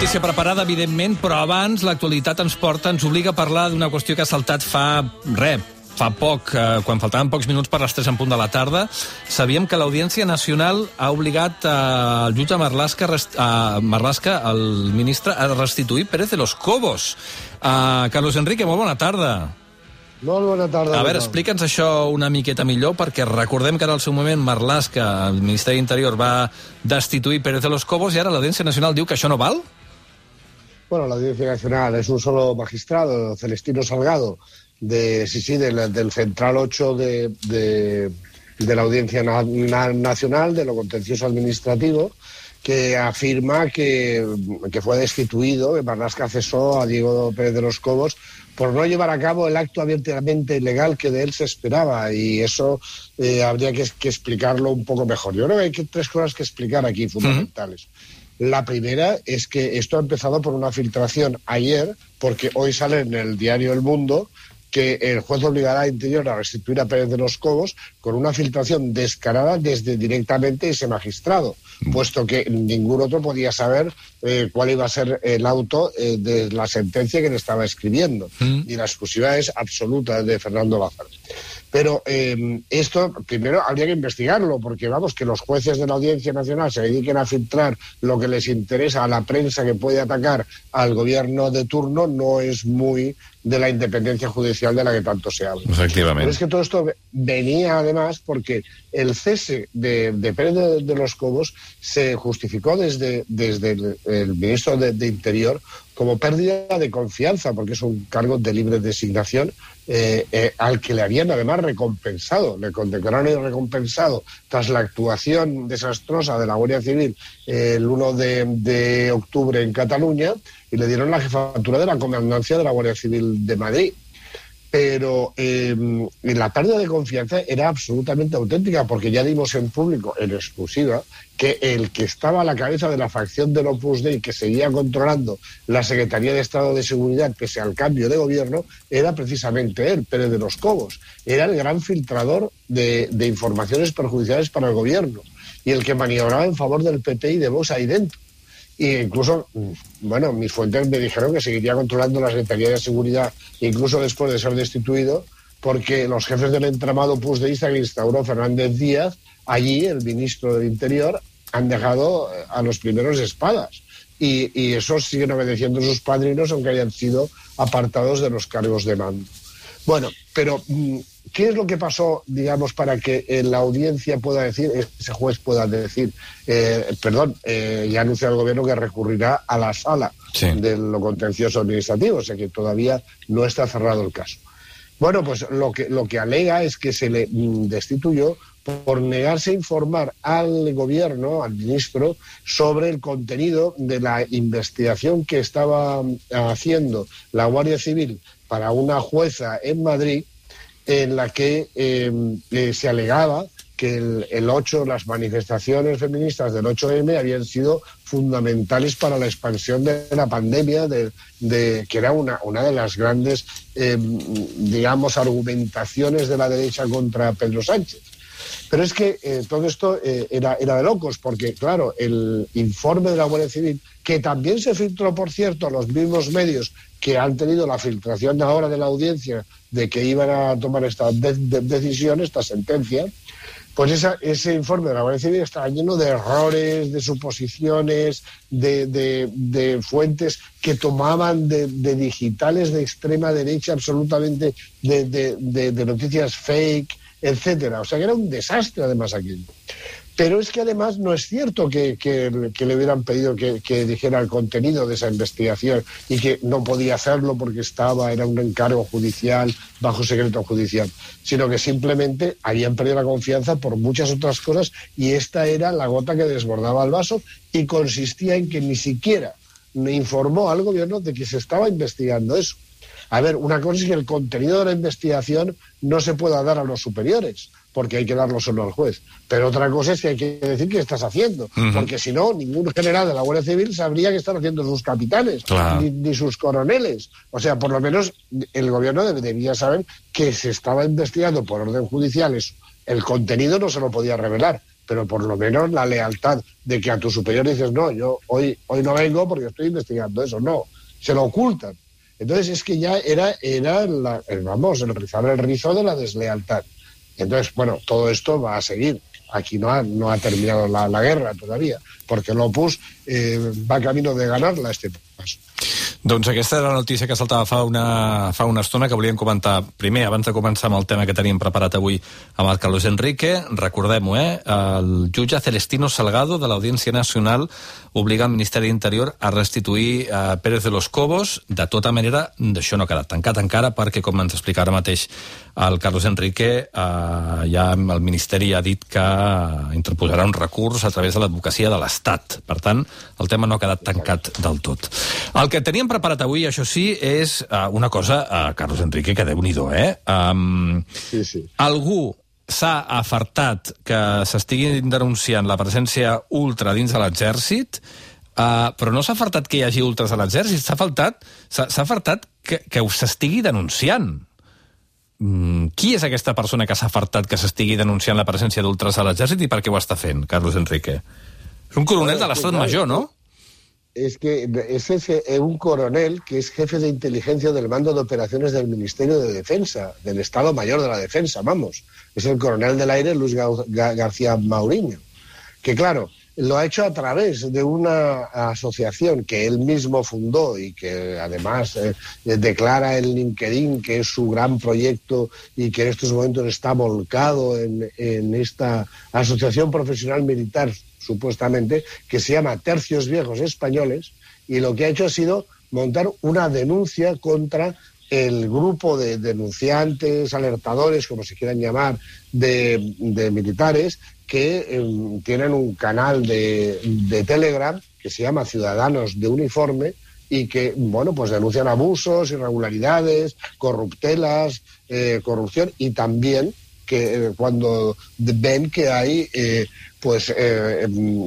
notícia preparada, evidentment, però abans l'actualitat ens porta, ens obliga a parlar d'una qüestió que ha saltat fa, res, fa poc, eh, quan faltaven pocs minuts per les 3 en punt de la tarda, sabíem que l'Audiència Nacional ha obligat eh, el jutge Marlaska, eh, Marlaska, el ministre, a restituir Pérez de los Cobos. Eh, Carlos Enrique, molt bona tarda. Molt bona tarda. A veure, explica'ns això una miqueta millor, perquè recordem que en el seu moment Marlaska, el Ministeri d'Interior, va destituir Pérez de los Cobos i ara l'Audiència Nacional diu que això no val? Bueno, la Audiencia Nacional es un solo magistrado, Celestino Salgado, de, sí, sí, del, del Central 8 de, de, de la Audiencia na, na, Nacional, de lo contencioso administrativo, que afirma que, que fue destituido, que Marlaska cesó a Diego Pérez de los Cobos por no llevar a cabo el acto abiertamente ilegal que de él se esperaba y eso eh, habría que, que, explicarlo un poco mejor. Yo creo que hay tres cosas que explicar aquí fundamentales. Uh -huh. La primera es que esto ha empezado por una filtración ayer, porque hoy sale en el diario El Mundo que el juez obligará a Interior a restituir a Pérez de los Cobos con una filtración descarada desde directamente ese magistrado, puesto que ningún otro podía saber eh, cuál iba a ser el auto eh, de la sentencia que le estaba escribiendo. Mm. Y la exclusiva es absoluta de Fernando Lázaro. Pero eh, esto primero habría que investigarlo, porque vamos, que los jueces de la Audiencia Nacional se dediquen a filtrar lo que les interesa a la prensa que puede atacar al gobierno de turno no es muy de la independencia judicial de la que tanto se habla. Efectivamente. Pero es que todo esto venía además porque el cese de, de Pérez de, de, los Cobos se justificó desde, desde el, el ministro de, de, Interior como pérdida de confianza, porque es un cargo de libre designación eh, eh, al que le habían además recompensado, le condecoraron y recompensado tras la actuación desastrosa de la Guardia Civil eh, el 1 de, de octubre en Cataluña y le dieron la jefatura de la comandancia de la Guardia Civil de Madrid pero eh, la pérdida de confianza era absolutamente auténtica, porque ya dimos en público, en exclusiva, que el que estaba a la cabeza de la facción del Opus Dei, que seguía controlando la Secretaría de Estado de Seguridad, pese al cambio de gobierno, era precisamente él, Pérez de los Cobos. Era el gran filtrador de, informaciones perjudiciales para el gobierno y el que maniobraba en favor del PP y de Vox ahí dentro. Y incluso, bueno, mis fuentes me dijeron que seguiría controlando la Secretaría de Seguridad, incluso después de ser destituido, porque los jefes del entramado pusdeísta que instauró Fernández Díaz, allí, el ministro del Interior, han dejado a los primeros espadas. Y, y esos siguen obedeciendo a sus padrinos, aunque hayan sido apartados de los cargos de mando. Bueno, pero ¿qué es lo que pasó, digamos, para que eh, la audiencia pueda decir, ese juez pueda decir, eh, perdón, eh, ya anuncia el gobierno que recurrirá a la sala sí. de lo contencioso administrativo, o sea que todavía no está cerrado el caso. Bueno, pues lo que, lo que alega es que se le destituyó por negarse a informar al gobierno, al ministro, sobre el contenido de la investigación que estaba haciendo la Guardia Civil para una jueza en Madrid en la que eh, eh, se alegaba que el, el, 8, las manifestaciones feministas del 8M habían sido fundamentales para la expansión de la pandemia, de, de que era una, una, de las grandes, eh, digamos, argumentaciones de la derecha contra Pedro Sánchez. Pero es que eh, todo esto eh, era, era, de locos, porque, claro, el informe de la Guardia Civil, que también se filtró, por cierto, a los mismos medios que han tenido la filtración ahora de la audiencia de que iban a tomar esta de de decisión, esta sentencia, pues esa, ese informe de la Guardia Civil está lleno de errores, de suposiciones, de, de, de fuentes que tomaban de, digitales de extrema derecha absolutamente, de, noticias fake, etcétera. O sea que era un desastre además aquí. Pero es que además no es cierto que, le hubieran pedido que, que, dijera el contenido de esa investigación y que no podía hacerlo porque estaba, era un encargo judicial, bajo secreto judicial, sino que simplemente habían perdido la confianza por muchas otras cosas y esta era la gota que desbordaba el vaso y consistía en que ni siquiera me informó al gobierno de que se estaba investigando eso. A ver, una cosa es que el contenido de la investigación no se pueda dar a los superiores, porque hay que darlo solo al juez. Pero otra cosa es que hay que decir qué estás haciendo, uh -huh. porque si no, ningún general de la Guardia Civil sabría qué están haciendo sus capitanes, claro. ni, ni, sus coroneles. O sea, por lo menos el gobierno debía saber que se estaba investigando por orden judicial eso. El contenido no se lo podía revelar, pero por lo menos la lealtad de que a tu superior dices, no, yo hoy, hoy no vengo porque estoy investigando eso, no, se lo ocultan. Entonces es que ya era, era la, vamos, el rizar el rizo de la deslealtad. Entonces, bueno, todo esto va a seguir. Aquí no ha, no ha terminado la, la guerra todavía, porque el Opus eh, va camino de ganarla este paso. Doncs aquesta era la notícia que saltava fa una, fa una estona que volíem comentar primer, abans de començar amb el tema que teníem preparat avui amb el Carlos Enrique. Recordem-ho, eh? El jutge Celestino Salgado de l'Audiència Nacional obliga el Ministeri d'Interior a restituir a eh, Pérez de los Cobos. De tota manera, d'això no ha quedat tancat encara perquè, com ens explica ara mateix el Carlos Enrique, eh, ja el Ministeri ha dit que interposarà un recurs a través de l'advocacia de l'Estat. Per tant, el tema no ha quedat tancat del tot. El que teníem preparat avui, això sí, és uh, una cosa, uh, Carlos Enrique, que déu nhi eh? Um, sí, sí. Algú s'ha afartat que s'estigui denunciant la presència ultra dins de l'exèrcit, uh, però no s'ha afartat que hi hagi ultras a l'exèrcit, s'ha faltat s'ha afartat que, que s'estigui denunciant. Mm, qui és aquesta persona que s'ha afartat que s'estigui denunciant la presència d'ultras a l'exèrcit i per què ho està fent, Carlos Enrique? És un coronel de l'estat major, no? es que es ese, eh, un coronel que es jefe de inteligencia del mando de operaciones del Ministerio de Defensa, del Estado Mayor de la Defensa, vamos. Es el coronel del aire Luis García Mauriño. Que claro, lo ha hecho a través de una asociación que él mismo fundó y que además eh, declara en LinkedIn que es su gran proyecto y que en estos momentos está volcado en, en esta asociación profesional militar supuestamente, que se llama Tercios Viejos Españoles, y lo que ha hecho ha sido montar una denuncia contra el grupo de denunciantes, alertadores, como se quieran llamar, de, militares, que em, tienen un canal de, Telegram que se llama Ciudadanos de Uniforme y que, bueno, pues denuncian abusos, irregularidades, corruptelas, eh, corrupción y también que eh, cuando ven que hay eh, pues em,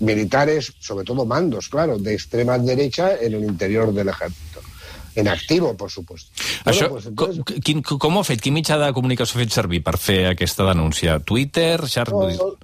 militares, sobre todo mandos, claro, de extrema derecha en el interior del ejército. En activo, por supuesto. Això, bueno, pues, entonces... com, quin, com ho ha fet? Quin mitjà de comunicació ha fet servir per fer aquesta denúncia? Twitter? Xar... No,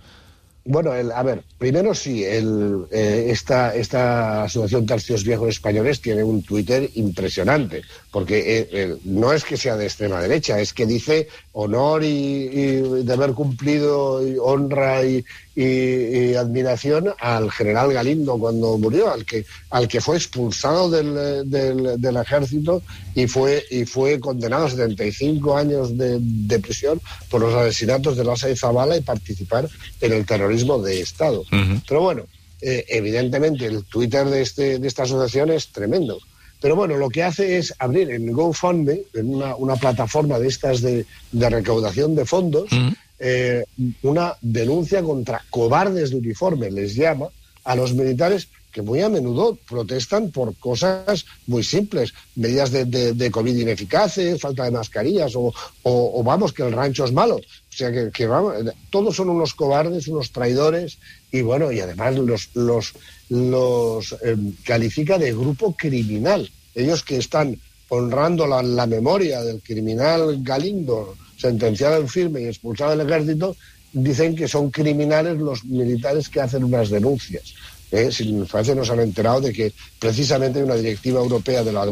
Bueno, el, a ver, primero sí, el, eh, esta, esta Asociación Tercios Viejos Españoles tiene un Twitter impresionante, porque eh, eh, no es que sea de extrema derecha, es que dice honor y, y de haber cumplido y honra y, y, admiración al general Galindo cuando murió, al que, al que fue expulsado del, del, del ejército y fue, y fue condenado a 75 años de, de prisión por los asesinatos de Lasa y Zavala y participar en el terrorismo de Estado. Uh -huh. Pero bueno, eh, evidentemente el Twitter de, este, de esta asociación es tremendo. Pero bueno, lo que hace es abrir en GoFundMe, en una, una plataforma de estas de, de recaudación de fondos, uh -huh eh, una denuncia contra cobardes de uniforme, les llama, a los militares que muy a menudo protestan por cosas muy simples, medidas de, de, COVID ineficaces, falta de mascarillas o, vamos, que el rancho es malo. O sea, que, vamos, todos son unos cobardes, unos traidores y bueno, y además los, los, los eh, califica de grupo criminal. Ellos que están honrando la, la memoria del criminal Galindo, sentenciado en firme y expulsado del ejército, dicen que son criminales los militares que hacen unas denuncias. ¿eh? Si parece nos han enterado de que precisamente hay una directiva europea de la,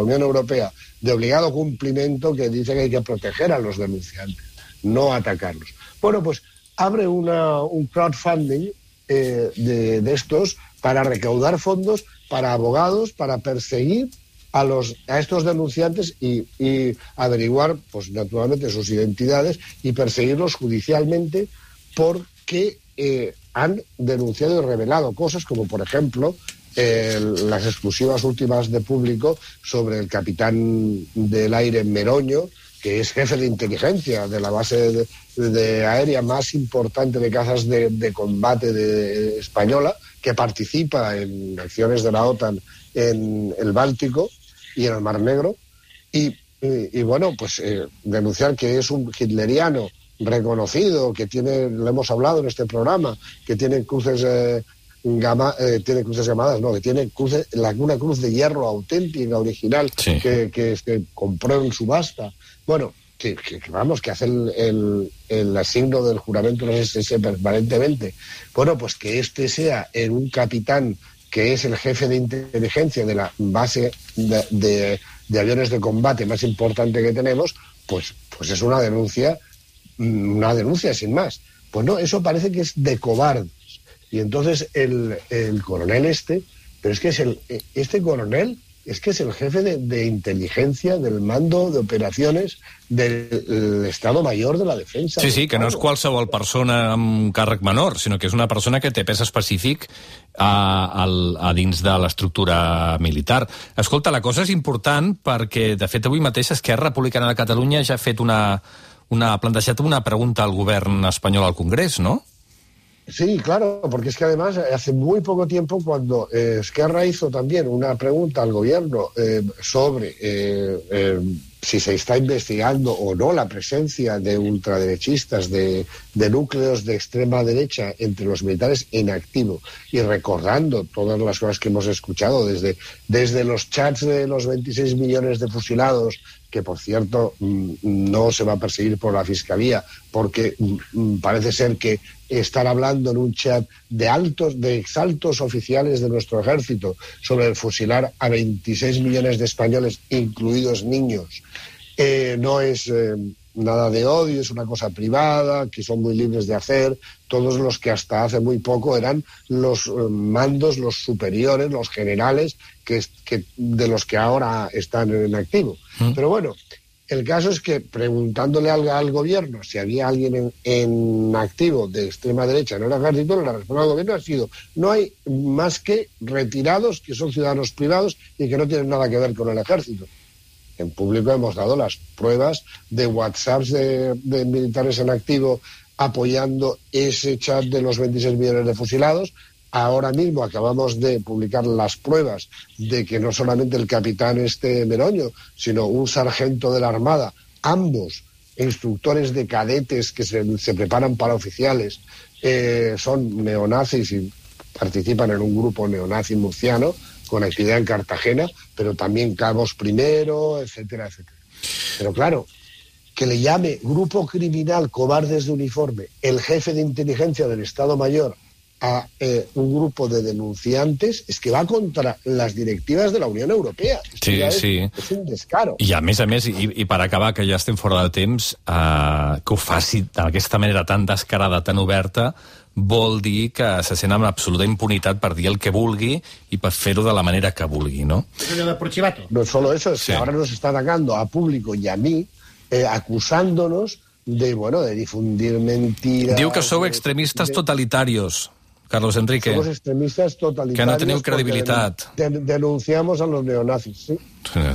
Unión Europea de obligado cumplimiento que dice que hay que proteger a los denunciantes, no atacarlos. Bueno, pues abre un crowdfunding eh, de estos para recaudar fondos para abogados, para perseguir a, los, a estos denunciantes y, averiguar, pues naturalmente, sus identidades y perseguirlos judicialmente porque eh, han denunciado y revelado cosas como, por ejemplo, las exclusivas últimas de público sobre el capitán del aire Meroño, que es jefe de inteligencia de la base de, de aérea más importante de cazas de, de combate de, española, que participa en acciones de la OTAN en el Báltico y en el Mar Negro. Y, y, y bueno, pues eh, denunciar que es un hitleriano reconocido, que tiene, lo hemos hablado en este programa, que tiene cruces eh, gama, eh, tiene cruces llamadas, no, que tiene la, una cruz de hierro auténtica, original, sí. que, que, que compró en subasta. Bueno, que, que, vamos, que hace el, el, el asigno del juramento los SS permanentemente, bueno, pues que este sea en un capitán que es el jefe de inteligencia de la base de, de, aviones de combate más importante que tenemos, pues, pues es una denuncia, una denuncia sin más. Pues no, eso parece que es de cobardes. Y entonces el, el coronel este, pero es que es el, este coronel es que es el jefe de, de, inteligencia del mando de operaciones del Estado Mayor de la Defensa. Sí, sí, que no és qualsevol persona amb càrrec menor, sinó que és una persona que té pes específic a, a, a dins de l'estructura militar. Escolta, la cosa és important perquè, de fet, avui mateix Esquerra Republicana de Catalunya ja ha fet una, una, ha plantejat una pregunta al govern espanyol al Congrés, no? Sí, claro, porque es que además hace muy poco tiempo cuando eh, Esquerra hizo también una pregunta al gobierno eh, sobre eh, eh, si se está investigando o no la presencia de ultraderechistas, de, de, núcleos de extrema derecha entre los militares en activo. Y recordando todas las cosas que hemos escuchado desde, desde los chats de los 26 millones de fusilados que por cierto mm, no se va a perseguir por la Fiscalía, porque mm, parece ser que estar hablando en un chat de altos, de exaltos oficiales de nuestro ejército sobre el fusilar a 26 millones de españoles, incluidos niños, eh, no es eh, nada de odio, es una cosa privada, que son muy libres de hacer, todos los que hasta hace muy poco eran los eh, mandos, los superiores, los generales, que, que, de los que ahora están en activo. ¿Mm? Pero bueno, el caso es que preguntándole al, al gobierno si había alguien en, en, activo de extrema derecha en el ejército, la respuesta del gobierno ha sido no hay más que retirados que son ciudadanos privados y que no tienen nada que ver con el ejército. En público hemos dado las pruebas de WhatsApps de, militares en activo apoyando ese chat de los 26 millones de fusilados, Ahora mismo acabamos de publicar las pruebas de que no solamente el capitán este Meroño, sino un sargento de la Armada, ambos instructores de cadetes que se, se preparan para oficiales, eh, son neonazis y participan en un grupo neonazi murciano con actividad en Cartagena, pero también cabos primero, etcétera, etcétera. Pero claro, que le llame grupo criminal cobardes de uniforme el jefe de inteligencia del Estado Mayor a eh, un grupo de denunciantes es que va contra les directives de la Unió Europea. Sí, ja és, sí. És un descaro. I a més a més, i, i per acabar, que ja estem fora de temps, eh, que ho faci d'aquesta manera tan descarada, tan oberta, vol dir que se sent amb absoluta impunitat per dir el que vulgui i per fer-ho de la manera que vulgui, ¿no? No solo eso, es sí. que ahora nos está atacando a público y a mí, eh, acusándonos de, bueno, de difundir mentiras... Diu que sou extremistes de... totalitarios. Carlos Enrique. Somos extremistas totalitarios. Que no teniu credibilitat. denunciamos a los neonazis, ¿sí?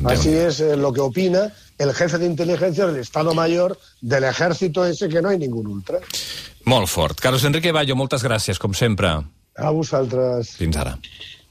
Así es eh, lo que opina el jefe de inteligencia del Estado Mayor del ejército ese que no hay ningún ultra. Molt fort. Carlos Enrique Bayo, moltes gràcies, com sempre. A vosaltres. Fins ara.